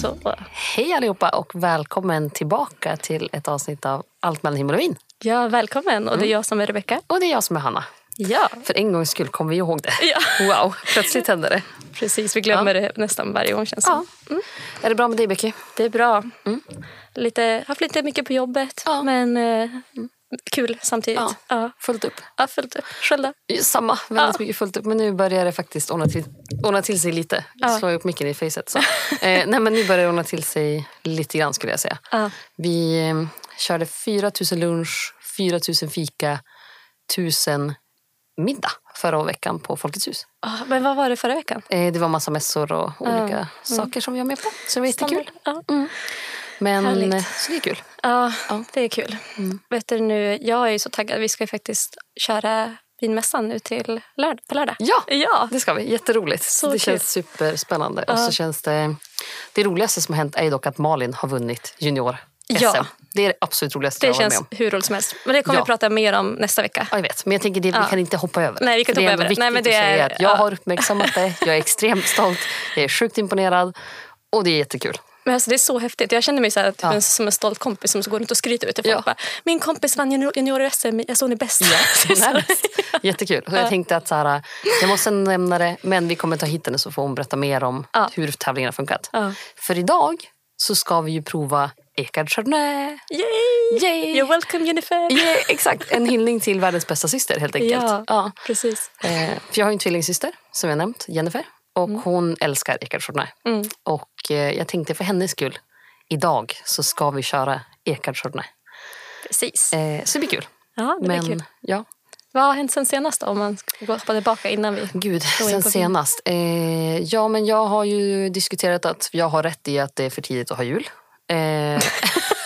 Så. Hej allihopa och välkommen tillbaka till ett avsnitt av Allt mellan himmel och vin. Ja, välkommen. Och det är Mm. jag som är Rebecka. Och det är jag som är Hanna. Ja, För en gångs skull kom vi ihåg det. Ja. Wow, plötsligt hände det. precis. Vi glömmer det nästan varje gång känns Ja. som. Är det bra med dig Becky? Det är bra. Lite, haft lite mycket på jobbet, Ja. men eh, kul samtidigt. Ja. Ja. Fullt upp? Ja, fullt upp. Själv då? Samma, väldigt Ja. mycket fullt upp. Men nu börjar det faktiskt ordna till, ordna till sig lite. Ja. Jag upp micken i facet. Så. eh, nej, men nu börjar det ordna till sig lite grann skulle jag säga. Ja. Vi eh, körde 4 000 lunch, 4 000 fika, 1000 middag förra veckan på Folkets hus. Ah, men vad var det förra veckan? Eh, det var massa mässor och olika saker som vi var med på. Så det var jättekul. Ja. Men, Härligt. eh, så det är kul. ja, det är kul. Vet du, nu, jag är ju så taggad. Vi ska ju faktiskt köra vinmässan nu till lörd på lördag. Ja, Ja. det ska vi. Jätteroligt. Så det kul. känns superspännande. Och Ja. så känns det... Det roligaste som har hänt är ju dock att Malin har vunnit junior-SM. Ja. Det är det absolut roligaste Det jag varit känns med om. hur roligt som helst. Men det kommer Ja. vi prata mer om nästa vecka. Ja, jag vet. Men jag tänker det, vi Ja. kan inte hoppa över. Nej, vi kan inte det är hoppa över det. viktigt Nej, men det är- att jag ja. har uppmärksammat det. Jag är extremt stolt. Jag är sjukt imponerad. Och det är jättekul. Men alltså, det är så häftigt. Jag känner mig så här, typ Ja. en, som en stolt kompis som går runt och skryter ut. Ja. Bara, Min kompis vann junior- junior-SM, jag såg ni bäst. Ja, närmast. Jättekul. Och jag tänkte att så här, jag måste nämna det, men vi kommer ta hit henne så får hon berätta mer om hur tävlingen har funkat. För idag så ska vi ju prova Ekard Chardonnay. Yay! Yay! You're welcome Jennifer! Ja, exakt, en hyllning till världens bästa syster helt enkelt. Ja, Ja. precis. Eh, för jag har ju en tvillingsyster som jag nämnt, Jennifer. Och hon älskar Ekard Chardonnay. Mm. Och eh, jag tänkte för hennes skull, idag så ska vi köra Ekard Chardonnay. precis. Eh, så det blir kul. Ja, det Men blir kul. ja, Vad har hänt sen senast då, om man ska hoppa tillbaka innan vi... gud, sen senast. Eh, ja, men jag har ju diskuterat att jag har rätt i att det är för tidigt att ha jul. Eh,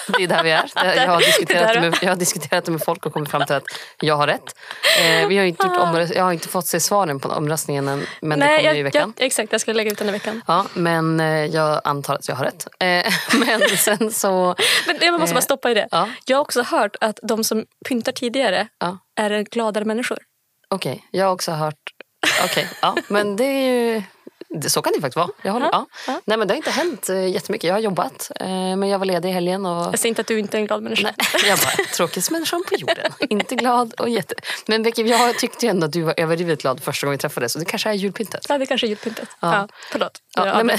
det är där vi är. Jag har, diskuterat det med, jag har diskuterat det med folk och kommit fram till att jag har rätt. Eh, vi har inte gjort omröst- jag har inte fått se svaren på omröstningen än, men det kommer jag, ju i veckan. Jag, exakt, jag ska lägga ut den i veckan. Ja, men eh, jag antar att jag har rätt. Eh, men sen så... Men jag måste bara stoppa i det. Ja. Jag har också hört att de som pyntar tidigare Ja, är gladare människor. Okej, jag har också hört... Okej, ja, men det är ju... Det, så kan det faktiskt vara. Jag håller, ja. ja. Nej, men det har inte hänt eh, jättemycket. Jag har jobbat, eh, men jag var ledig i helgen. Och... Jag säger inte att du inte är en glad människa. Nej, jag bara, tråkigaste människan på jorden. inte glad och jätte... Men Becky, jag tyckte ju ändå att du var överdrivet glad första gången vi träffades. Så det kanske är julpyntet. Ja, det kanske är julpyntet. Ja. Ja. förlåt. Ja, Jag nej, men,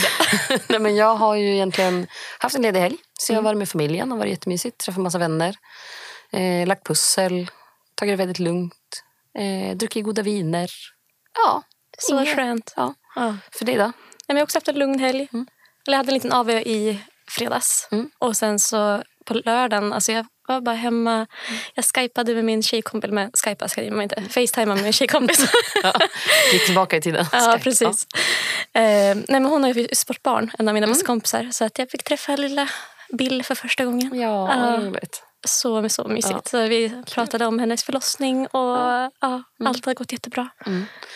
nej, men jag har ju egentligen haft en ledig helg. Så jag har varit med familjen och varit jättemysigt. Träffat massa vänner. Eh, lagt pussel. Tagit det väldigt lugnt. Eh, druckit goda viner. Ja. Så inget- skönt. Ja. Ja. För dig då? Jag har också haft en lugn helg. Eller jag hade en liten AV i fredags. Mm. Och sen så på lördagen, alltså jag var bara hemma. Jag skypade med min tjejkompis, med skypa skriver man inte, facetimade med min tjejkompis. Ja. Gick tillbaka i tiden. ja, Skype. precis. Eh, nej, men hon har ju sportbarn, en av mina Mm. kompisar. Så att jag fick träffa lilla Bill för första gången. Ja, Ja. vad roligt. Så, så mysigt. Så vi pratade om hennes förlossning och ja. Mm. allt har gått jättebra.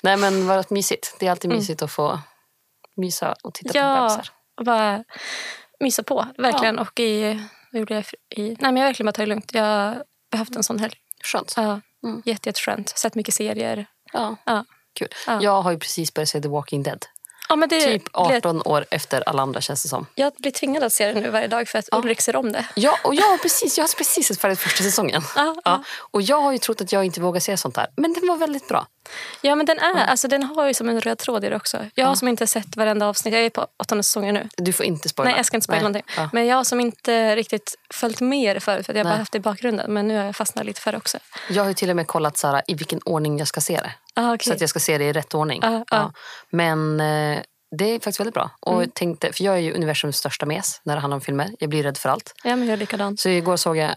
Nej men vad mysigt. Det är alltid mysigt att få mysa och titta på Mm. Ja, bebisar. och bara mysa på. Verkligen. Och i, vad gjorde jag i, nej, men jag har verkligen bara tagit det lugnt. Jag har behövt en sån helg. Skönt. Ja, Mm. jätte, jätteskönt. Sett mycket serier. Ja. Ja. Kul. Ja. Jag har ju precis börjat se The Walking Dead. Ja, men det, Typ blir- 18 år efter alla andra känns det som. Jag blir tvingad att se det nu varje dag för att Ulrik ser om det. Ja, och jag har precis, jag har precis sett färdigt första säsongen. Ja, Ja. Och jag har ju trott att jag inte vågar se sånt här. Men den var väldigt bra. Ja, men den, är, alltså, den har ju som en röd tråd i det också. Jag har som inte sett varenda avsnitt. Jag är på åttonde säsongen nu. Du får inte spoila. Nej, jag ska inte spoila någonting. Ja. Men jag som inte riktigt följt med det förut för att jag har bara haft det i bakgrunden. Men nu har jag fastnat lite för det också. Jag har ju till och med kollat så här, i vilken ordning jag ska se det. Ah, okej. Så att jag ska se det i rätt ordning. Ja, ja. Men eh, det är faktiskt väldigt bra. Och Mm. tänkte, för jag är ju universums största mes när det handlar om filmer. Jag blir rädd för allt. Ja, men jag är likadan. Så igår såg jag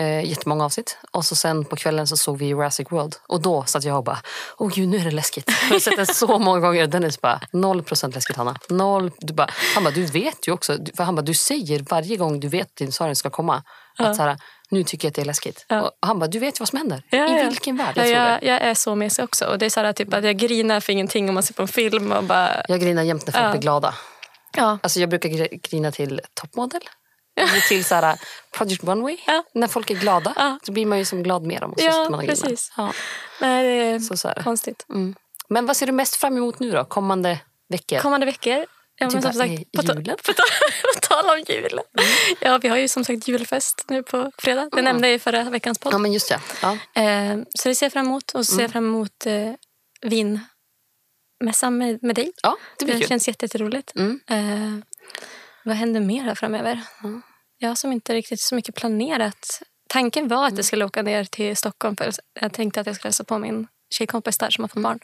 eh, jättemånga avsnitt. Och så sen på kvällen så såg vi Jurassic World. Och då satt jag och bara, åh gud nu är det läskigt. Jag har sett den så många gånger. Den är så bara, noll procent läskigt Hanna. Noll. Du bara, han bara, du vet ju också. För han bara, du säger varje gång du vet att dinosaurien ska komma. Att så här, nu tycker jag att det är läskigt. Ja. Han bara, du vet ju vad som händer. Ja, I vilken värld? Ja, Jag jag, det. jag är så mesig också. Och det är så här, typ, att jag grinar för ingenting om man ser på en film. Och bara, Jag grinar jämt när folk Ja. blir glada. ja. Alltså jag brukar gr- grina till toppmodell. Till så här, Project Runway. Ja. När folk är glada Ja. så blir man ju som glad med dem. Och så Ja, man precis. Ja. Nej, det är Så, så konstigt. Mm. Men vad ser du mest fram emot nu då? Kommande veckor? Kommande veckor. Ja, Typ men som bara, sagt, på, ta- julen? på, ta- på tal om julen. Ja, vi har ju som sagt julfest nu på fredag. Det nämnde jag i förra veckans podd. Ja, men just det. Ja. Eh, så det ser jag fram emot. Och så ser jag fram emot eh, vinmässan med, med dig. ja, det blir Det kul. känns jätte- jätteroligt. Mm. Eh, vad händer mer här framöver? Mm. Jag har som inte riktigt så mycket planerat. Tanken var att Mm. jag skulle åka ner till Stockholm. För jag tänkte att jag skulle hälsa på min tjejkompis där som har fått barn.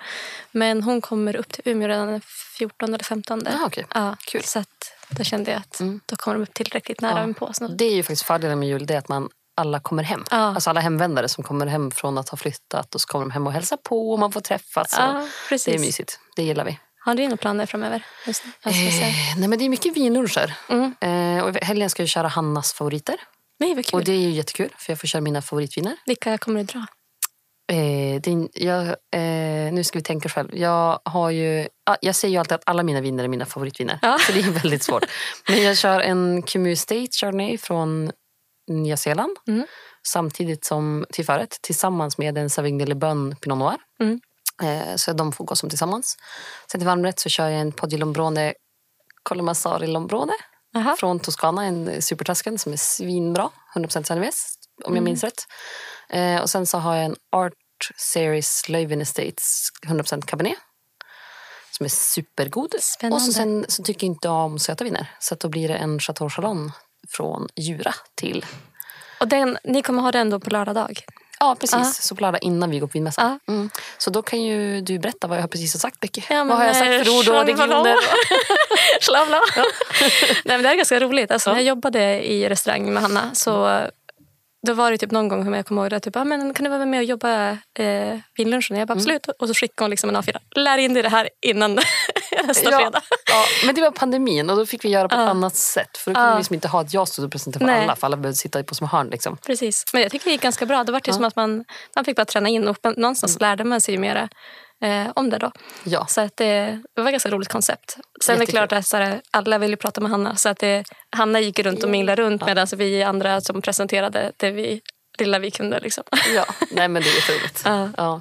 Men hon kommer upp till Umeå redan den 14 eller 15. Ja, okej. Ja, Kul. Så att då kände jag att Mm. då kommer de upp tillräckligt nära Ja. ja. på. Så. Det är ju faktiskt fördelen med jul, det är att man alla kommer hem. Ja. Alltså alla hemvändare som kommer hem från att ha flyttat och så kommer de hem och hälsar på och man får träffas. Ja, precis. det är mysigt. Det gillar vi. Har du några planer framöver? Just nu? Eh, nej men det är mycket vinluncher. Mm. Eh, och helgen ska jag köra Hannas favoriter. Nej, vad kul. Och det är ju jättekul för jag får köra mina favoritviner. Vilka kommer du dra? Eh, är, jag, eh, nu ska vi tänka själv. Jag, har ju, jag säger ju alltid att alla mina viner är mina favoritviner. Ja. Så det är väldigt svårt. Men jag kör en Kumu State Chardonnay från Nya Zeeland. Mm. Samtidigt som till förrätt tillsammans med en Sauvignon Le Bon Pinot Noir. Mm. Eh, så de får gå som tillsammans. Sen till varmrätt så kör jag en Poggi Lombrone Colomassari Lombrone Aha. från Toscana, en supertasken som är svinbra. 100% Sangiovese, om jag Mm. minns rätt. Eh, och sen så har jag en Art Series Leuven Estates 100% Cabernet. Som är supergod. Spännande. Och så sen så tycker jag inte om söta viner. Så att då blir det en Chateau Chalon från Jura till. Och den, ni kommer ha den då på lördag dag? Ja, precis. Ja. Så på lördag innan vi går på vinmässan. Mm. Så då kan ju du berätta vad jag precis har sagt, Becky. Ja, vad har jag sagt eh, för ord och regioner? Slavla. Nej, men det här är ganska roligt. Alltså, När jag jobbade i restaurang med Hanna så då var det typ någon gång som jag kommer ihåg det, typ, ah, men kan du vara med och jobba eh, vinlunchen? Jag bara absolut. Och så skickade hon liksom en A4. Lär in dig det här innan nästa Ja, fredag. ja, men det var pandemin och då fick vi göra på ett Ja. annat sätt. För då kunde Ja. vi liksom inte ha ett jag stod och presenterade för Nej. alla. För alla behövde sitta på små hörn. Liksom. Precis. Men jag tycker det gick ganska bra. Det var typ som att man, man fick bara träna in och någonstans lärde man sig ju mera eh, om det då. Ja. Så att det, det var ett ganska roligt koncept. Sen är det Jättekul. klart att så här, alla ville prata med Hanna. Så att det, Hanna gick runt och minglade runt medan vi andra som presenterade det vi, lilla vi kunde. Liksom. ja, nej men det är jätteroligt. Ja. Ja.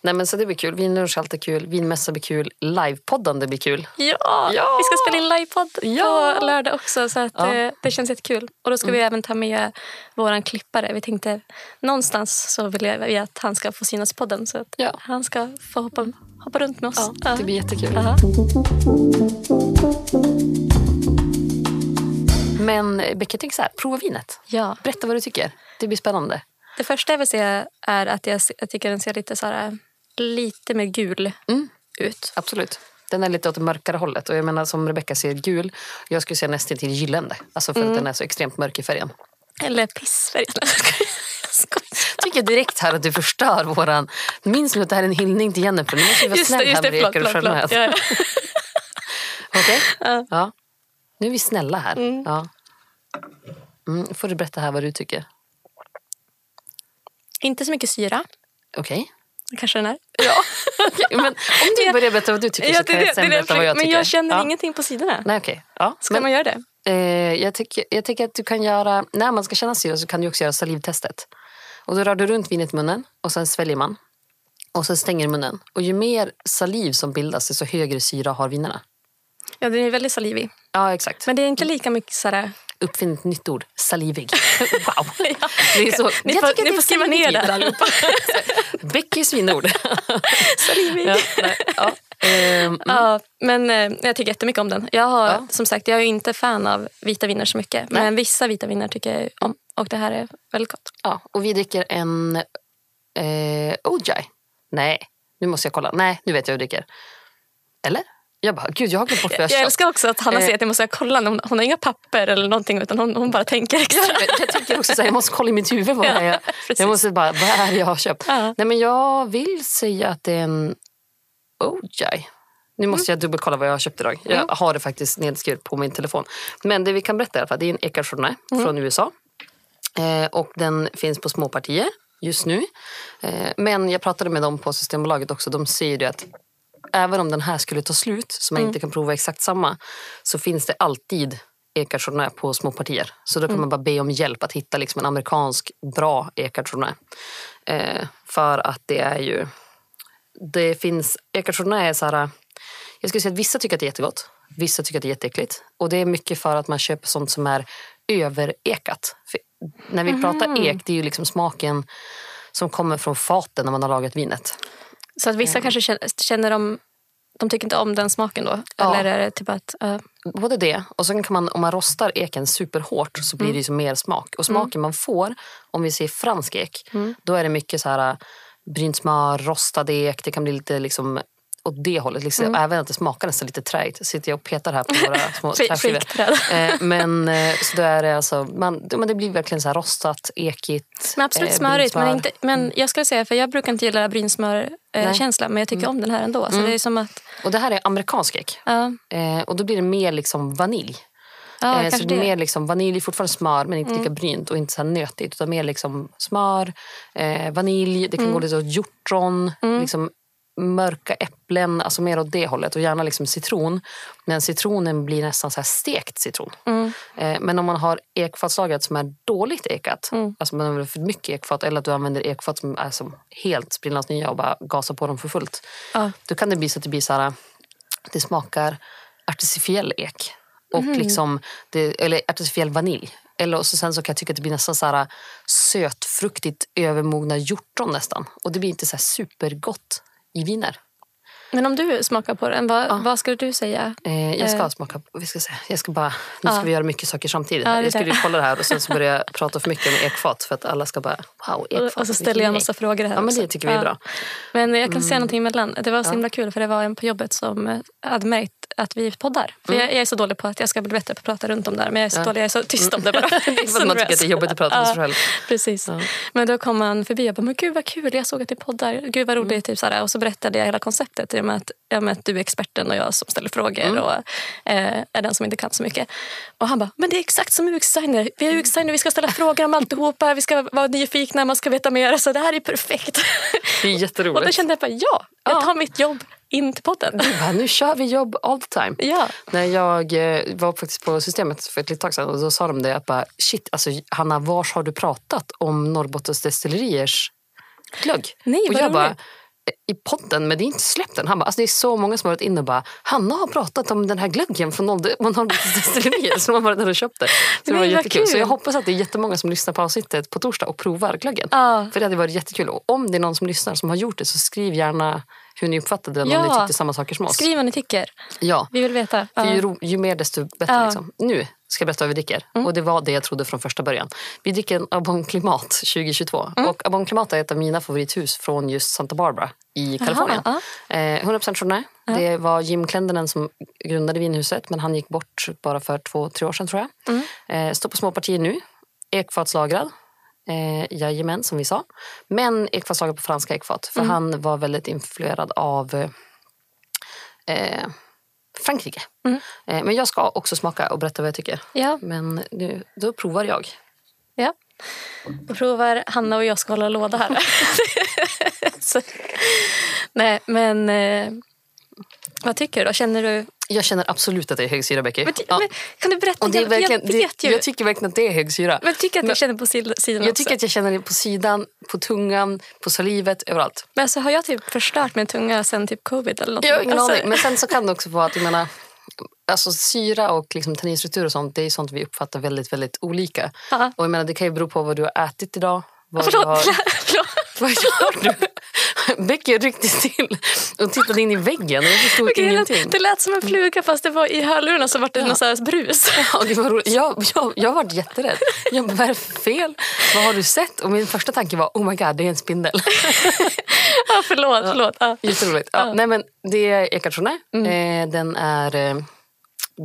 Nej men så det blir kul. Vinlunch är alltid kul. Vinmässa blir kul. Livepoddande blir kul. Ja, Ja! vi ska spela in livepodd Ja! på lördag också. Så att, Ja. eh, det känns jättekul. Och då ska vi även ta med våran klippare. Vi tänkte någonstans så vill vi att han ska få synas i podden. Så att Ja. han ska få hoppa, hoppa runt med oss. Ja, det blir jättekul. Ja. Men Becky, tänker så här. Prova vinet. ja. Berätta vad du tycker. Det blir spännande. Det första jag vill säga är att jag, jag tycker den ser lite, så här, lite mer gul Mm. ut. Absolut. Den är lite åt det mörkare hållet. Och jag menar som Rebecca ser gul. Jag skulle säga nästan till gyllene. Alltså för att den är så extremt mörk i färgen. Eller pissfärg. Jag tycker direkt här att du förstör våran... Minns nu att det här är en hyllning till Jennifer. Nu måste vi vara Just det, snäll just här med Förlåt, förlåt, förlåt. Ja, Okej? Ja. Ja. Nu är vi snälla här. Ja. Mm, får du berätta här vad du tycker. Inte så mycket syra. Okej? Kanske den är. Ja. men om du börjar berätta vad du tycker så Ja, det, kan det, jag sen berätta vad jag men tycker. jag känner ja. ingenting på sidorna. Nej, okej. Ja. Ska Men, man göra det? eh, jag, tycker, jag tycker att du kan göra... När man ska känna syra så kan du också göra salivtestet. Och då rör du runt vinet i munnen och sen sväljer man. Och sen stänger munnen. Och ju mer saliv som bildas desto högre syra har vinerna. Ja, den är väldigt salivig. Ja, exakt. Men det är inte lika mycket så här... Uppfinn ett nytt ord. Salivig. Wow. Ja. Det är så, Ni jag får- ni får skriva ner det. allihopa. Beckys vinord. salivig. ja, nej, ja. Ehm, Ja, men eh, jag tycker jättemycket om den. Jag har, Ja. som sagt, jag är inte fan av vita viner så mycket. Nej. Men vissa vita viner tycker jag om. Och det här är väldigt gott. ja, och vi dricker en eh, Ojai. Nej, nu måste jag kolla. Nej, nu vet jag hur jag dricker. Eller? Jag bara, gud jag har glömt bort vad jag Jag köpt. älskar också att Hanna Eh. säger att jag måste kolla. Hon, hon har inga papper eller någonting utan hon, hon bara tänker extra. Jag, jag tycker också så här, jag måste kolla i mitt huvud vad Ja. Jag, jag måste bara, vad är det jag har köpt? Ja. Nej men jag vill säga att det är en Ojai. Nu måste jag dubbelkolla vad jag har köpt idag. Jag Mm. har det faktiskt nedskrivet på min telefon. Men det vi kan berätta i alla fall, det är en Chardonnay Mm. från USA. Eh, och den finns på småpartier just nu. Eh, men jag pratade med dem på Systembolaget också. De säger att även om den här skulle ta slut så man Mm. inte kan prova exakt samma så finns det alltid chardonnay på små partier. Så då kan man bara be om hjälp att hitta liksom en amerikansk bra chardonnay. Eh, för att det är ju... Det finns... Chardonnay är så här... Jag skulle säga att vissa tycker att det är jättegott. Vissa tycker att det är jätteäckligt. Och det är mycket för att man köper sånt som är överekat. För när vi pratar ek, det är ju liksom smaken som kommer från faten när man har lagat vinet. Så att vissa kanske känner, de, de tycker inte om den smaken då? Ja. Eller är det typ att... Uh, Både det och sen kan man om man rostar eken superhårt så blir det ju mer smak. Och smaken man får om vi ser fransk ek då är det mycket så här brynt smör, rostad ek. Det kan bli lite liksom åt det hållet. Liksom. Även att det smakar nästan lite träigt. Sitter jag och petar här på våra små träskivor. Eh, men eh, så då är det alltså, man, men det blir verkligen så rostat, ekigt. men absolut eh, smörigt. Men, inte, men jag skulle säga, för jag brukar inte gilla brynsmör-känslan men jag tycker om den här ändå. Så det är som att... Och det här är amerikansk ek. Ja, Eh, och då blir det mer liksom vanilj. ja Eh, så det är mer liksom vanilj, fortfarande smör men inte lika brynt och inte så här nötigt. Utan mer liksom smör, eh, vanilj, det kan gå lite åt hjortron, liksom mörka äpplen, alltså mer åt det hållet. Och gärna liksom citron. Men citronen blir nästan så här stekt citron. Eh, men om man har ekfatslagrat som är dåligt ekat, alltså man använder för mycket ekfat eller att du använder ekfat som är som helt sprillans nya och bara gasar på dem för fullt. Ja. Då kan det bli så att det blir så här, det smakar artificiell ek. Och liksom det, eller artificiell vanilj. Eller så sen så kan jag tycka att det blir nästan så här sötfruktigt övermogna hjortron nästan. Och det blir inte så supergott i viner. Men om du smakar på den, vad, vad skulle du säga? Eh, jag ska Eh. smaka, vi ska se, jag ska bara, nu ska Ja. vi göra mycket saker samtidigt. Ja, jag skulle ju kolla det här och sen så börjar jag prata för mycket om ekfat för att alla ska bara, wow, ekfat. Och, så ställer jag en massa frågor här Ja men det tycker vi är Ja. bra. Men jag kan säga någonting emellan. Det var så himla kul för det var en på jobbet som eh, hade märkt att vi poddar. För jag, jag är så dålig på att jag ska bli bättre på att prata runt om det här. Men jag är så dålig, jag är så tyst om det bara. Det är för att man tycker att det är jobbigt att prata med sig själv. Precis. Men då kom han förbi och bara, men gud vad kul, jag såg att det poddar. Gud vad roligt. Mm. Typ, såhär. Och så berättade jag hela konceptet. I och med att, ja, med att du är experten och jag som ställer frågor Mm. och eh, är den som inte kan så mycket. Och han bara, men det är exakt som UX-designer. Vi är UX-designer, vi ska ställa frågor om alltihopa. Vi ska vara nyfikna, man ska veta mer. Så det här är perfekt. Det är och då jätteroligt. kände jag bara, ja, jag Ja. tar mitt jobb in till podden. Bara, nu kör vi jobb all the time. Ja. När jag eh, var faktiskt på systemet för ett litet tag sedan och då sa de det att bara, shit, alltså, Hanna, vars har du pratat om Norrbottens destilleriers glögg? Nej, och vad jag bara, roligt. i podden, men det är inte släppt än. Han bara, alltså, det är så många som har varit inne och bara, Hanna har pratat om den här glöggen från Norr- från Norrbottens destillerier som har varit där och köpt det. Så det var Nej, jättekul. Så kul. jag hoppas att det är jättemånga som lyssnar på avsnittet på torsdag och provar glöggen. Ja. För det hade varit jättekul. Och om det är någon som lyssnar som har gjort det så skriv gärna hur ni uppfattade den om Ja. ni tyckte samma saker som oss. Skriv vad ni tycker. Ja. Vi vill veta. Ja. ju, ro, ju mer desto bättre. Ja. Liksom. Nu ska jag berätta vad vi dricker. Mm. Och det var det jag trodde från första början. Vi dricker en Abon Klimat 2022. Mm. Och Abon Klimat är ett av mina favorithus från just Santa Barbara i Kalifornien. ja. Eh, 100% Chardonnay. Det var Jim Clendenin som grundade vinhuset men han gick bort bara för två, tre år sedan tror jag. Mm. Eh, står på små partier nu. Ekfatslagrad. Eh, jajamän, som vi sa. Men ekfatslagrad på franska ekfat. Mm. För han var väldigt influerad av eh, Frankrike. Mm. Eh, men jag ska också smaka och berätta vad jag tycker. Ja. Men nu, då provar jag. Ja. Då provar Hanna och jag ska hålla låda här. Så, nej, men eh, vad tycker du då? Känner du... Jag känner absolut att det är hög syra, Becky. Men, Ja. men, kan du berätta? Och det är Jag- verkligen, jag vet ju. jag tycker verkligen att det är hög syra. men tycker att men- jag känner på sid- sidan Jag också. tycker att jag känner det på sidan, på tungan, på salivet, överallt. Men alltså, har jag typ förstört min tunga sen typ covid eller något? Jag har ingen alltså, aning. Men sen så kan det också vara att jag menar, alltså syra och liksom tanninstruktur och sånt, det är sånt vi uppfattar väldigt, väldigt olika. Ja. Och jag menar, det kan ju bero på vad du har ätit idag. Vad du Förlåt, har... förlåt. Vad gör du? Becky ryckte till och tittade in i väggen och jag förstod det, ingenting. det lät som en fluga fast det var i hörlurarna så var det Ja. någon här brus. Ja, det var roligt. Jag, jag, jag var jätterädd. Jag bara, vad är fel? Vad har du sett? Och min första tanke var, oh my god, det är en spindel. ja, förlåt, förlåt. Ja. Jätteroligt. Ja, Ja. nej, men det är Chardonnay. Mm. Eh, den, är, eh,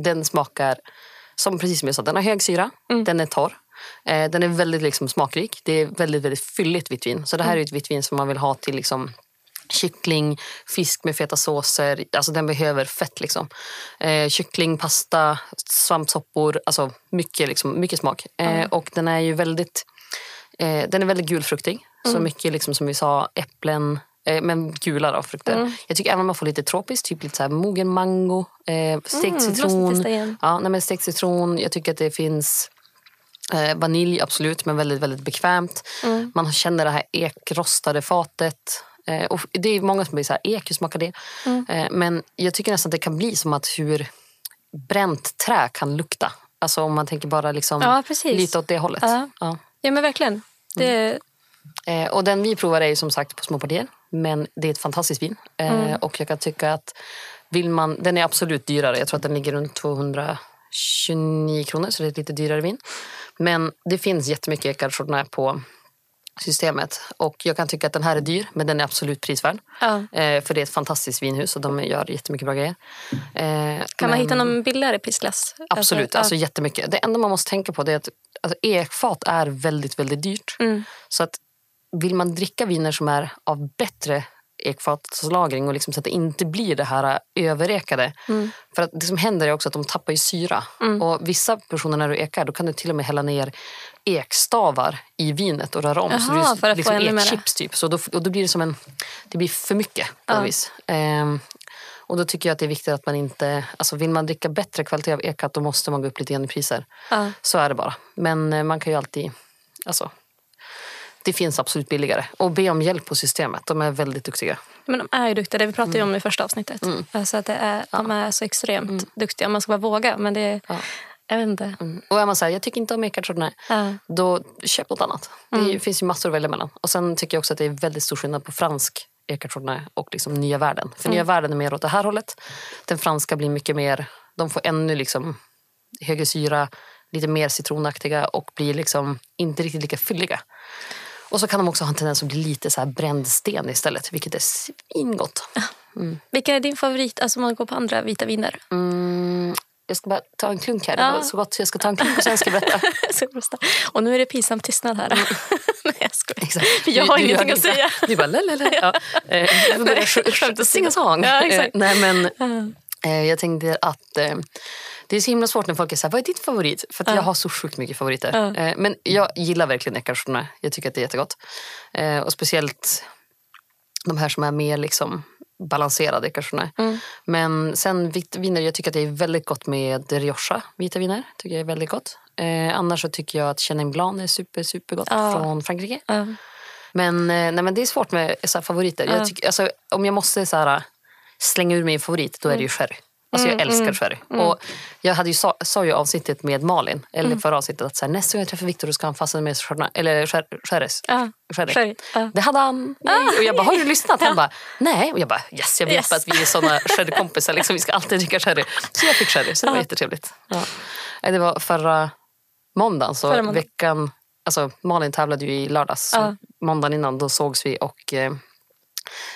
den smakar, som precis som jag sa, den har hög syra. Mm. Den är torr. Eh, den är väldigt liksom, smakrik. Det är väldigt, väldigt fylligt vitt vin. Så det här är ett vitt vin som man vill ha till liksom, kyckling, fisk med feta såser. Alltså den behöver fett. Liksom. Eh, kyckling, pasta, svampsoppor. Alltså mycket, liksom, mycket smak. Eh, Och den är ju väldigt, eh, den är väldigt gulfruktig. Så mycket liksom, som vi sa, äpplen, Eh, men gula då, frukter. Mm. Jag tycker även man får lite tropiskt, typ lite så här mogen mango, eh, stekt Mm, citron. Ja, nej, men stekt citron. Jag tycker att det finns eh, vanilj, absolut, men väldigt, väldigt bekvämt. Mm. Man känner det här ekrostade fatet. Eh, och det är många som blir så här, ek, hur smakar det? Mm. Eh, men jag tycker nästan att det kan bli som att hur bränt trä kan lukta. Alltså om man tänker bara liksom Ja, lite åt det hållet. Ja. Ja. Ja men verkligen. Det, Eh, och den vi provar är som sagt på små partier. Men det är ett fantastiskt vin. Eh, Mm. Och jag kan tycka att vill man, den är absolut dyrare. Jag tror att den ligger runt 229 kronor så det är ett lite dyrare vin. Men det finns jättemycket Chardonnay på systemet. Och jag kan tycka att den här är dyr men den är absolut prisvärd. ja. Eh, för det är ett fantastiskt vinhus och de gör jättemycket bra grejer. Eh, Kan man men- hitta någon billigare prisklass? Absolut, alltså, jättemycket. Det enda man måste tänka på är att alltså, ekfat är väldigt, väldigt dyrt. mm. Så att vill man dricka viner som är av bättre ekfatslagring och liksom så att det inte blir det här överekade. Mm. För att det som händer är också att de tappar ju syra. Och vissa personer när du ekar då kan du till och med hälla ner ekstavar i vinet och röra om. så Jaha, det för att få liksom mera. ekchips typ. Så då, och då blir det som en, det blir för mycket på något vis. Ehm, och då tycker jag att det är viktigt att man inte, alltså vill man dricka bättre kvalitet av ekat då måste man gå upp lite grann i priser. Ja. Så är det bara. Men eh, man kan ju alltid, alltså det finns absolut billigare. Och be om hjälp på systemet. De är väldigt duktiga. Men de är ju duktiga. Det vi pratade Mm. om i första avsnittet. Alltså att det är, De är så extremt duktiga. Man ska bara våga. Men det är, Mm. Ja. jag vet inte. Mm. Och är man säger jag tycker inte om Chardonnay, Ja. då köp något annat. Det är- finns ju massor att välja mellan. Och sen tycker jag också att det är väldigt stor skillnad på fransk Chardonnay och liksom nya världen. För nya världen är mer åt det här hållet. Den franska blir mycket mer, de får ännu liksom högre syra, lite mer citronaktiga och blir liksom inte riktigt lika fylliga. Och så kan de också ha en tendens att bli lite så här bränd sten istället, vilket är svingott. Vilken är din favorit? Alltså om man går på andra vita viner. Mm, jag ska bara ta en klunk här. Det Ja. var så gott så jag ska ta en klunk och sen ska jag berätta. Och nu är det pinsam tystnad här. Nej, jag skojar. Exakt. För jag har Du- du ingenting gör att säga. Du bara lalala. Ja. Eh, sing a song. Ja, exakt. Eh, Nej, men, eh, jag tänkte att eh, det är så himla svårt när folk är så här, vad är ditt favorit? För att Ja. jag har så sjukt mycket favoriter. Eh, Men jag gillar verkligen Eckartsjorna. Jag tycker att det är jättegott. Eh, Och speciellt de här som är mer liksom balanserade Eckartsjorna. Mm. Men sen vita viner, jag tycker att det är väldigt gott med Rioja vita viner. Tycker jag är väldigt gott. Eh, annars så tycker jag att Chenin Blanc är super, supergott Ja. från Frankrike. Men, nej, men det är svårt med så favoriter. Ja. Jag tycker, alltså, om jag måste så här, slänga ur mig en favorit, då är det ju sherry. Alltså, jag Mm, älskar mm, sherry. Och jag hade ju sa, sa ju avsnittet med Malin, eller förra avsnittet, att så här, nästa gång jag träffar Viktor då ska han fastna med chardonnay, eller sherrys. Ja. Sherry. Det hade han. Nej. Och jag bara, har du lyssnat? Han bara, nej. Och jag bara, yes, jag vet Yes. att vi är såna sherrykompisar. Liksom, vi ska alltid dricka sherry. Så jag fick sherry, så det var jättetrevligt. Ja. Det var förra måndagen, så Förra måndagen. veckan, alltså Malin tävlade ju i lördags. Ja. Måndagen innan då sågs vi och eh,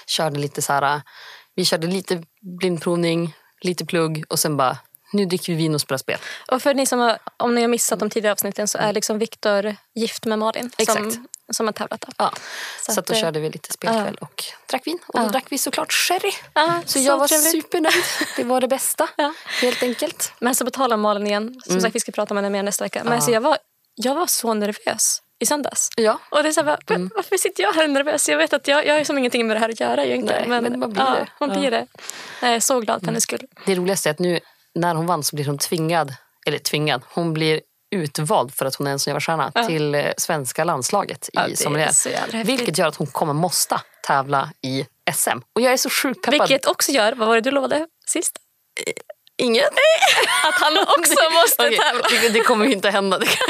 körde lite så här, vi körde lite blindprovning, lite plugg och sen bara, nu dricker vi vin och spelar spel. Och för ni som har, om ni har missat de tidigare avsnitten så är liksom Viktor gift med Malin Exakt. som, som har tävlat. Då. Ja. Så Så, att, då eh, körde vi lite spelkväll och drack vin. Och då Ja. drack vi såklart sherry. Ja, Så jag var trevligt. supernöjd. Det var det bästa, Ja. helt enkelt. Men så om Malin igen. Som Mm. sagt, vi ska prata om henne mer nästa vecka. Men Ja. alltså, jag, var, jag var så nervös i söndags. Ja, Och det är så här, bara, Mm. Varför sitter jag här och nervös? Jag vet att jag, jag har ju som ingenting med det här att göra egentligen. Nej, men man blir ja, det. Man. Mm. blir det. Jag är så glad för hennes skull. det roligaste är att nu när hon vann så blir hon tvingad, eller tvingad, hon blir utvald för att hon är en sån jävla stjärna Ja. till eh, svenska landslaget Ja, i sommelier. Vilket gör att hon kommer måste tävla i SM. Och jag är så sjukt peppad. Vilket också gör, vad var det du lovade sist? Inget. Att han också måste Okej, tävla. Det, det kommer ju inte hända. Det kan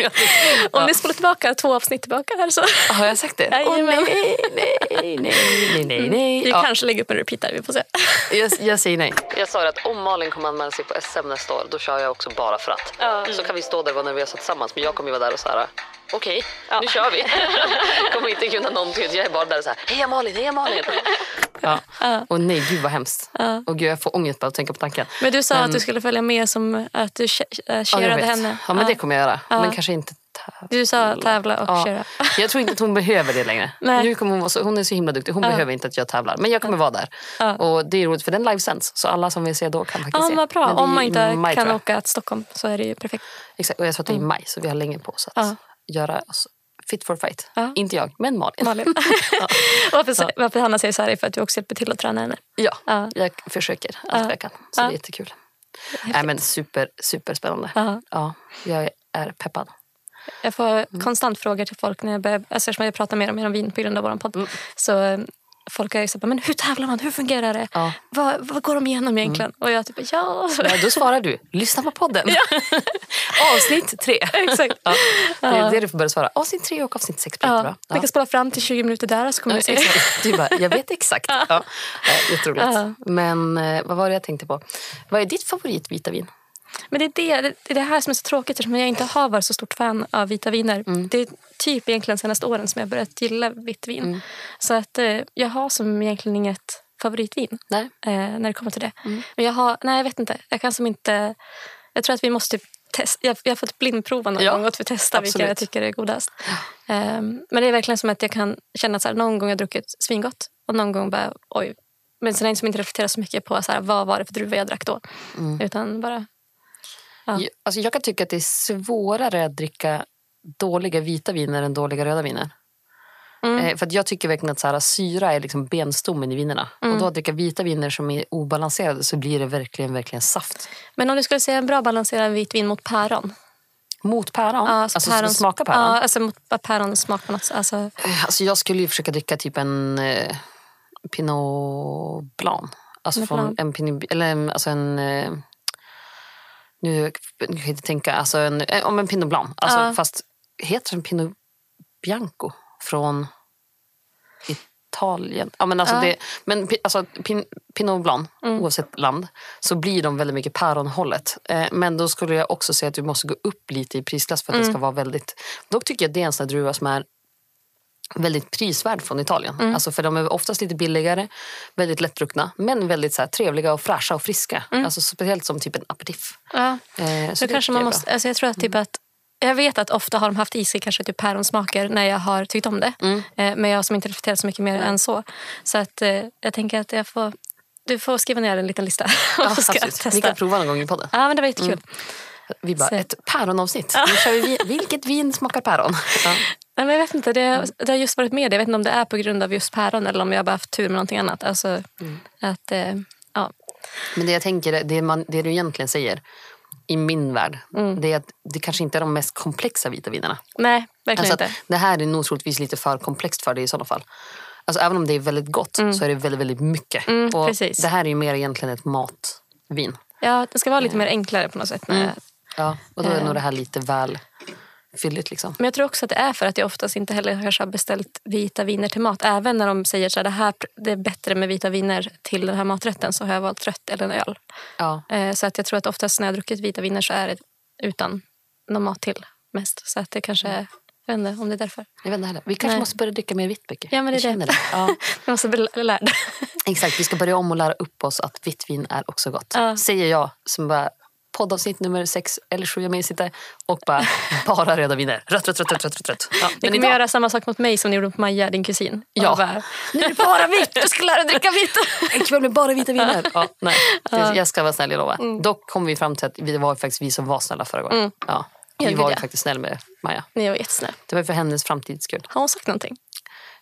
jag säga. Om ni spolar tillbaka två avsnitt tillbaka här så Har jag sagt det? Jajamän. nej, nej, nej, nej, nej, nej. vi Ja. kanske lägger upp en repeat där, vi får se. Jag, jag säger nej. Jag sa att om Malin kommer anmäla sig på SM nästa år, då kör jag också bara för att. Ja. Så kan vi stå där och vara nervösa tillsammans, men jag kommer ju vara där och så här. Okej, Ja. nu kör vi. kommer inte kunna någonting. Jag är bara där och så här. Heja Malin, heja Malin. Ja. Och nej, gud vad hemskt. Ja. Och gud, jag får ångest bara att tänka på tanken. Men du sa Men- att du skulle följa med som att du che- äh, Ja, jag cheerade vet. henne. Ja, men det kommer jag göra. Men kanske inte tävla. Du sa tävla och köra. Jag tror inte att hon behöver det längre. Nej. Nu kommer hon, så, hon är så himla duktig. Hon behöver inte att jag tävlar. Men jag kommer vara där. Och det är roligt för den livesänds. Så alla som vill se då kan faktiskt Ja, se. vad bra. Om man inte maj, kan åka till Stockholm så är det ju perfekt. Exakt. Och jag tror att det är i maj så vi har länge på oss att Ja. göra oss fit for fight. Ja. Inte jag, men Malin. Malin. varför, varför Hanna säger så här är för att du också hjälper till att träna henne. Ja, Ja. jag försöker allt Ja. jag kan. Så Ja. det är jättekul. Nej, men super, superspännande. Ja. Ja, jag är peppad. Jag får Mm. konstant frågor till folk när jag börjar, alltså eftersom jag pratar mer och mer om vin på grund av vår podd. Så eh, folk är ju här, men hur tävlar man? Hur fungerar det? Ja. Vad, vad går de igenom egentligen? Och jag typ, ja. Ja, då svarar du, lyssna på podden. avsnitt tre. Exakt. Ja, det är det du får börja svara. Avsnitt tre och avsnitt sex berättar Ja. Jag kan spola fram till 20 minuter där så kommer du se. Exakt. Du bara, jag vet exakt. Ja. Ja, jätteroligt. Ja. Men eh, vad var det jag tänkte på? Vad är ditt favorit vita vin? Men det är det, det är det här som är så tråkigt eftersom jag inte har varit så stort fan av vita viner. Mm. Det är typ egentligen senaste åren som jag börjat gilla vitt vin. Mm. Så att eh, jag har som egentligen inget favoritvin eh, när det kommer till det. Mm. Men jag har, nej jag vet inte. Jag kan som inte, jag tror att vi måste testa. Jag, jag har fått blindprova någon Ja, gång och få testa vilka absolut. jag tycker är godast. Ehm, men det är verkligen som att jag kan känna att så här, någon gång har jag druckit svingott och någon gång bara oj. Men sen är jag som inte reflektera så mycket på så här, vad var det för druva jag drack då. Mm. Utan bara Ja. Jag, alltså jag kan tycka att det är svårare att dricka dåliga vita viner än dåliga röda viner. Mm. Eh, för jag tycker verkligen att så här, syra är liksom benstommen i vinerna. Mm. Och då att dricka vita viner som är obalanserade så blir det verkligen, verkligen saft. Men om du skulle säga en bra balanserad vitvin mot päron? Mot päron? Ja, alltså som pärons- smakar päron? Ja, alltså mot pärons smak på något. Alltså, Eh, Alltså jag skulle ju försöka dricka typ en eh, Pinot Blanc. Alltså, från en, Pinot, eller en- alltså en... Eh, nu kan jag inte tänka. Alltså en, eh, om en Pinot Blanc. Alltså, Ja. Fast heter den Pinot Bianco från Italien? Ja, men alltså Ja. det, men alltså, pin, Pinot Blanc, oavsett land, så blir de väldigt mycket päronhållet. Eh, men då skulle jag också säga att du måste gå upp lite i prisklass för att det ska vara väldigt... Dock tycker jag att det är en sån här druva som är väldigt prisvärd från Italien. Alltså för de är oftast lite billigare, väldigt lättdruckna men väldigt så här, trevliga och fräscha och friska. Alltså speciellt som typ en aperitif. ja. Eh, Så kanske man måste, bra. alltså jag tror att typ att jag vet att ofta har de haft i sig kanske typ päronsmaker när jag har tyckt om det. Mm. Eh, men jag har som inte reflekterat så mycket mer än så. Så att eh, jag tänker att jag får, du får skriva ner en liten lista. Ja, så ska testa. kan prova någon gång i podden. Ja, men det var jättekul. Vi bara, Så- ett päronavsnitt. Nu kör vi. Vilket vin smakar päron? Ja. Nej, men jag vet inte, det, det har just varit med det. Jag vet inte om det är på grund av just päron eller om jag bara haft tur med någonting annat. Alltså, Mm. att, eh, ja. Men det jag tänker, det, man, det du egentligen säger i min värld, Mm. det är att det kanske inte är de mest komplexa vita vinerna. Nej, verkligen Alltså inte. det här är nog troligtvis lite för komplext för dig i sådana fall. Alltså även om det är väldigt gott så är det väldigt, väldigt mycket. Mm, och precis. Det här är ju mer egentligen ett matvin. Ja, det ska vara lite mer enklare på något sätt. Mm. När jag, Ja, och då är Eh. nog det här lite väl fylligt. Liksom. Men jag tror också att det är för att jag oftast inte heller kanske har beställt vita viner till mat. Även när de säger att det, här, det är bättre med vita viner till den här maträtten så har jag valt rött eller en öl. Ja. Eh, Så att jag tror att oftast när jag har druckit vita viner så är det utan någon mat till mest. Så att det kanske är, jag vet inte om det är därför. Jag vet inte heller. Vi kanske Nej. måste börja dricka mer vitt mycket. Ja, men det är det. känner Ja. Jag måste bli lärd. Exakt, vi ska börja om och lära upp oss att vitt vin är också gott. Ja. Säger jag som bara poddavsnitt nummer sex eller sju jag minns inte och bara, bara röda viner. Rött, rött, rött, rött, rött, rött. Ja, Ni kommer idag, göra samma sak mot mig som ni gjorde mot Maja, din kusin. Ja. Bara, nu är det bara vitt! du ska lära dig dricka vitt. En kväll med bara vita viner. Ja, nej. Jag ska vara snäll, jag lovar. Mm. Dock kom vi fram till att det var faktiskt vi som var snälla förra gången. Ja. Vi Ja, gud, var faktiskt snälla med Maja. Ni var jättesnälla. Det var för hennes framtids skull. Har hon sagt någonting?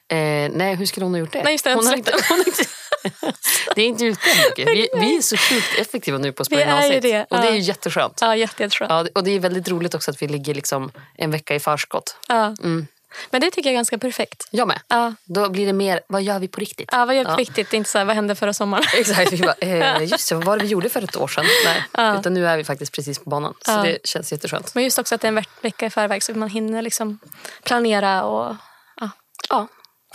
Eh, nej, hur skulle hon ha gjort det? Nej, just det, hon har inte hon har inte, det är inte ute mycket. Vi, vi är så sjukt effektiva nu på att Vi ju avsnitt. det, Och det är ju ja. jätteskönt. Ja, jätte, jätteskönt. Ja, och det är väldigt roligt också att vi ligger liksom en vecka i förskott. Ja. Mm. Men det tycker jag är ganska perfekt. Jag med. Ja. Då blir det mer, vad gör vi på riktigt? Ja, vad Ja. viktigt? Det är inte så här, vad hände förra sommaren? Exakt, vi bara, eh, just det, vad var det vi gjorde för ett år sedan? Nej, Ja. utan nu är vi faktiskt precis på banan. Så det känns jätteskönt. Men just också att det är en veck- vecka i förväg så man hinner liksom planera och ja,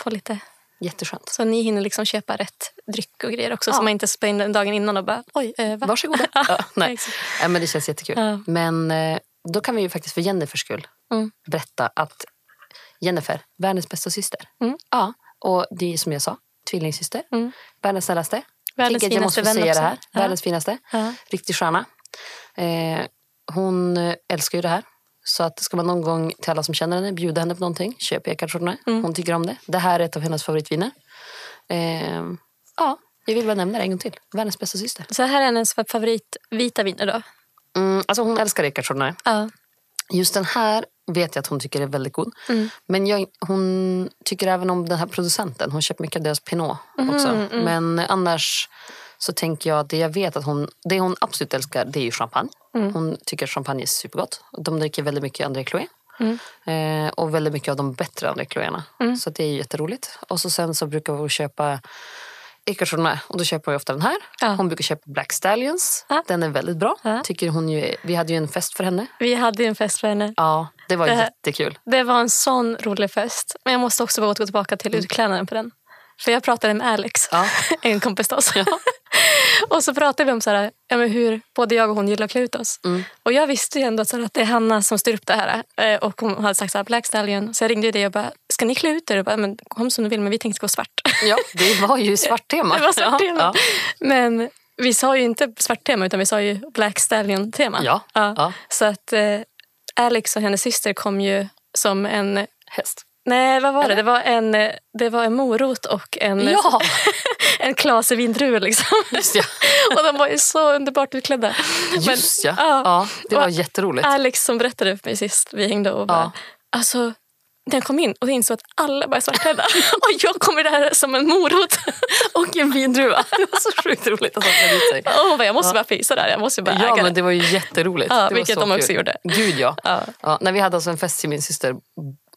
Få lite... jätteskönt. Så ni hinner liksom köpa rätt dryck och grejer också. Ja. Så man inte den dagen innan och bara oj, eh, va? Varsågoda. Ja, nej. Ja, men det känns jättekul. Ja. Men eh, då kan vi ju faktiskt för Jennifers skull Mm. berätta att Jennifer, världens bästa syster. Mm. Ja, och det är som jag sa, tvillingsyster. Mm. Världens snällaste. Världens jag finaste vän säga också. det här. Ja. Världens finaste. Riktig stjärna. Eh, hon älskar ju det här. Så att ska man någon gång till alla som känner henne bjuda henne på någonting, köp Ekartsorna. Mm. Hon tycker om det. Det här är ett av hennes favoritviner. Eh, ja, jag vill bara nämna det en gång till. Världens bästa syster. Så här är hennes favorit vita viner då? Mm, alltså hon älskar Ekartsorna. Ja. Just den här vet jag att hon tycker är väldigt god. Men jag, hon tycker även om den här producenten. Hon köper mycket av deras Pinot också. Men annars så tänker jag att det jag vet att hon, det hon absolut älskar det är ju champagne. Hon tycker champagne är supergott. De dricker väldigt mycket André Chloé. Eh, och väldigt mycket av de bättre André Chloéerna. Så det är jätteroligt. Och så sen så brukar vi köpa Eckertsson och då köper hon ju ofta den här. Ja. Hon brukar köpa Black Stallions. Ja. Den är väldigt bra. Ja. Tycker hon ju, vi hade ju en fest för henne. Vi hade ju en fest för henne. Ja, det var Det jättekul. Det var en sån rolig fest. Men jag måste också bara gå tillbaka till utklädnaden på den. För jag pratade med Alex, en kompis till oss. och så pratade vi om så här, ja, men hur både jag och hon gillar att klä ut oss. Mm. Och jag visste ju ändå så här, att det är Hanna som styr upp det här. Eh, Och hon hade sagt så här, Black Stallion. Så jag ringde dig och bara, ska ni klä ut er? Och bara, men kom som du vill, men vi tänkte gå svart. Ja, det var ju svart tema. det var svart tema. Ja, Men vi sa ju inte svart tema utan vi sa ju Black Stallion tema. Ja, ja. Så att eh, Alex och hennes syster kom ju som en Häst. Nej, vad var det? Det var en, eh, det var en morot och en, Ja, en klase vindruvor. Liksom. just ja. och de var ju så underbart utklädda. Just ja. ja. ja. Det var Och jätteroligt. Alex som berättade för mig sist vi hängde och bara, Ja. alltså jag kom in och insåg att alla var svartklädda och jag kommer där som en morot. Och en vindruva. Det var så sjukt roligt att de klädde ut sig. Och hon bara, jag måste bara fisa där, jag måste bara Ja, äga men det. var ju jätteroligt. Ja, det var vilket så de också kul. gjorde. Gud ja. Ja. ja. När vi hade alltså en fest till min syster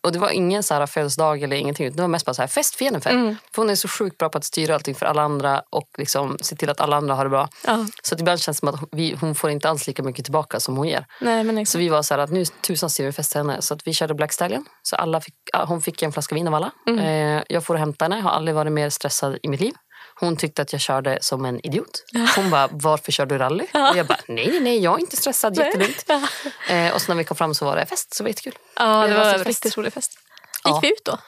och det var ingen så här födelsedag eller ingenting. Det var mest bara så här fest för Jennifer. Mm. För hon är så sjukt bra på att styra allting för alla andra och liksom se till att alla andra har det bra. Ja. Så att ibland känns det som att vi, hon får inte alls lika mycket tillbaka som hon ger. Nej, men Så vi var så här att nu tusan styr vi fest till henne. Så att vi körde Black Stallion. Så alla fick, hon fick en flaska vin av alla. Mm. Eh, jag får hämta henne. Har aldrig varit mer stressad i mitt liv. Hon tyckte att jag körde som en idiot. Hon bara, varför kör du rally? Och jag bara, nej, nej, jag är inte stressad, jättelugnt. Ja. Eh, och så när vi kom fram så var det fest, så det var jättekul. ja, det var en så fest. riktigt rolig fest. Gick Ja. vi ut då?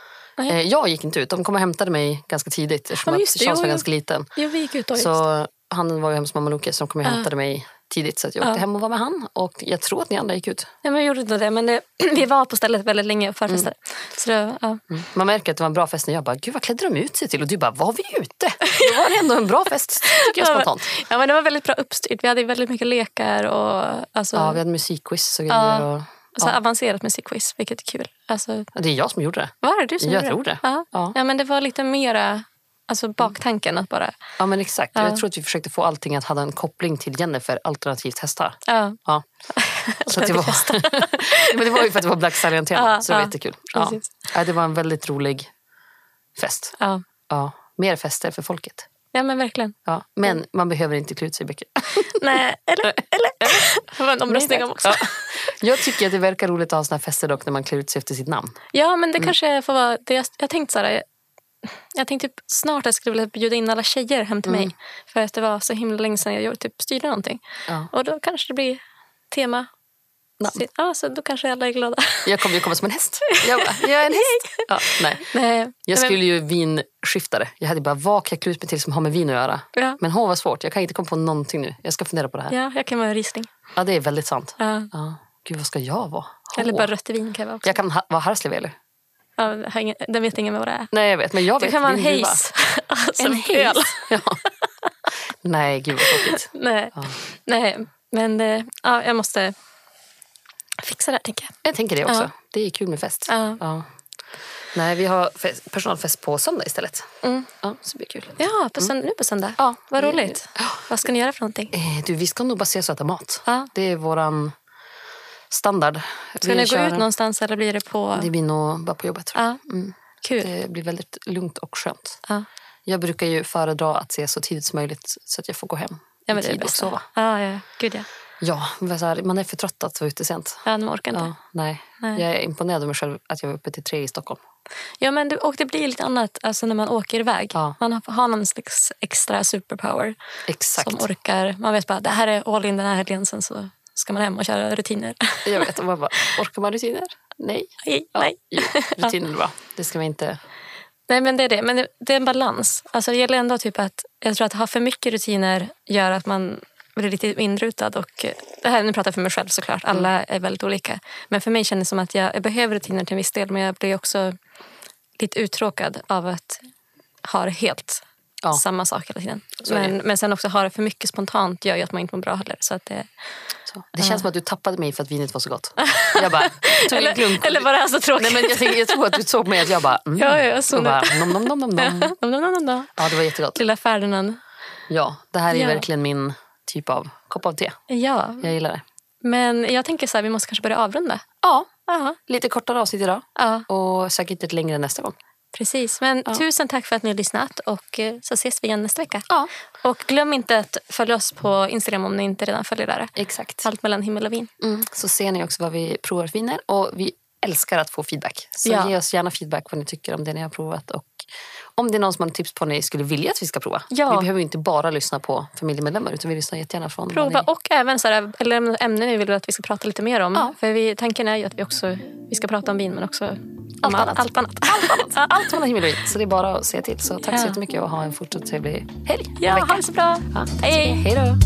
Eh, jag gick inte ut, de kom och hämtade mig ganska tidigt eftersom Ja, att Charles var ganska liten. Jo, vi gick ut då. Så han var ju hemma hos mamma Loke så de kom och Ja. hämtade mig tidigt. Så att jag åkte Ja. hem och var med han. Och jag tror att ni andra gick ut. Ja, men vi gjorde inte det, men det, vi var på stället väldigt länge och förfestade. Så det, ja. Mm. Man märker att det var en bra fest när jag bara, gud vad klädde de ut sig till? Och du bara, var vi ute? Då var det ändå en bra fest, tycker jag Ja, spontant. ja, men det var väldigt bra uppstyrt. Vi hade väldigt mycket lekar och alltså, Ja, vi hade musikquiz och Ja. grejer. Och, så ja. avancerat musikquiz, vilket är kul. Alltså, Ja, Det är jag som gjorde det. var det du som Jag gjorde tror det. Ja. Ja. Ja. men det var lite mera alltså, baktanken att bara... Ja men exakt. Ja. Jag tror att vi försökte få allting att ha en koppling till Jennifer alternativt hästar. Ja, Ja. Så det, var... men det var ju för att det var Black Stallion-tema. Ja, så det var ja, jättekul. Ja. Ja, det var en väldigt rolig fest. ja. Ja. Mer fester för folket. ja, men verkligen. Ja. Men man behöver inte klä ut sig mycket. Nej, eller? eller? Det var en omröstning om också. Ja. Jag tycker att det verkar roligt att ha såna här fester dock när man klär ut sig efter sitt namn. Ja, men det Mm. kanske får vara... Det jag, jag tänkte så här... Jag tänkte typ snart att jag skulle vilja bjuda in alla tjejer hem till Mm. mig. För att det var så himla länge sedan jag typ styrde någonting. Ja. Och då kanske det blir tema. Namn. Ja, så då kanske alla är glada. Jag kommer ju komma som en häst. Jag, bara, jag är en häst. Ja, nej. Nej, Jag skulle ju vinskiftare. Jag hade bara, vad kan jag klä ut mig till som har med vin att göra? Ja. Men hon var svårt. Jag kan inte komma på någonting nu. Jag ska fundera på det här. Ja, Ja, jag kan vara en Riesling. det är väldigt sant. Ja. Ja. Gud, vad ska jag vara? Eller Hå. bara rött vin kan jag vara också. Jag kan ha, vara Harslev eller? Ja, den vet ingen vad det är. Nej, jag vet. Men jag Det vet. kan vara en haze. alltså, En haze? Ja. Nej, gud vad tråkigt. Nej. Ja. Nej, men eh, ja, jag måste fixa det här, tänker jag. Jag tänker det också. Ja. Det är kul med fest. Ja. Nej, vi har fest, personalfest på söndag istället. Mm. Ja, så det blir kul. Ja, på sönd- nu på söndag. Ja. Vad roligt. Vad ska ni göra för någonting? Eh, du, vi ska nog bara ses och äta mat. Det är våran standard. Ska Vi ni gå kör- ut någonstans eller blir det på... Det blir nog bara på jobbet. Ja, Mm. kul. Det blir väldigt lugnt och skönt. Ja. Jag brukar ju föredra att ses så tidigt som möjligt så att jag får gå hem Ja, i men är tid och sova. Ja, ja. Gud ja. Ja, man är för trött att vara ute sent. Ja, man orkar inte. Ja, nej. Nej. Jag är imponerad av mig själv att jag var uppe till tre i Stockholm. Ja, men det, och det blir lite annat alltså när man åker iväg. Ja. Man har, har någon slags extra superpower Exakt. som orkar. Man vet bara det här är all in den här helgen, sen så ska man hem och köra rutiner. Jag vet. Och man bara, orkar man rutiner? Nej. Nej, Ja, nej. Jo, rutiner är bra. Det ska man inte... nej, men det är det. Men det, det är en balans. Alltså, det gäller ändå typ att jag tror att ha för mycket rutiner gör att man blir lite inrutad. Och det här, nu pratar jag för mig själv såklart. Alla är väldigt olika. Men för mig känns det som att jag, jag behöver rutiner till en viss del. Men jag blir också lite uttråkad av att ha det helt Ja. samma sak hela tiden. Men, men sen också ha det för mycket spontant gör ju att man inte mår bra heller. Så att det, Så. Det känns som att du tappade mig för att vinet var så gott. Jag bara tog en eller, klunk. eller var det här så tråkigt? Nej, men jag, jag tror att du såg mig att jag bara... Mm. Ja, ja, jag såg bara, nom, nom, nom, nom, nom. Nom, nom, nom, nom. Ja, det var jättegott. Lilla Ferdinand. Ja, det här är Ja. verkligen min typ av kopp av te. Ja, Jag gillar det. men jag tänker så här, vi måste kanske börja avrunda. Ja, Ja, lite kortare avsnitt idag. ja Och säkert ett längre nästa gång. Precis. Men Ja. tusen tack för att ni har lyssnat och eh, så ses vi igen nästa vecka. Ja, Och glöm inte att följa oss på Instagram om ni inte redan följer där. exakt. Allt mellan himmel och vin. Mm. Så ser ni också vad vi provar för viner. Och vi älskar att få feedback. Så Ja. ge oss gärna feedback vad ni tycker om det ni har provat. Och om det är någon som har tips på vad ni skulle vilja att vi ska prova. Ja. Vi behöver ju inte bara lyssna på familjemedlemmar utan vi lyssnar jättegärna från Prova ni... och även så här, eller ämnen ni vill att vi ska prata lite mer om. Ja. För vi, tanken är ju att vi också vi ska prata om vin men också om Allt all- annat. Allt annat. Allt annat. Allt mellan himmel och jord. Så det är bara att se till. Så tack så Ja. jättemycket och ha en fortsatt trevlig helg. Ja, ha det så bra. Ja. Hej. Hej då.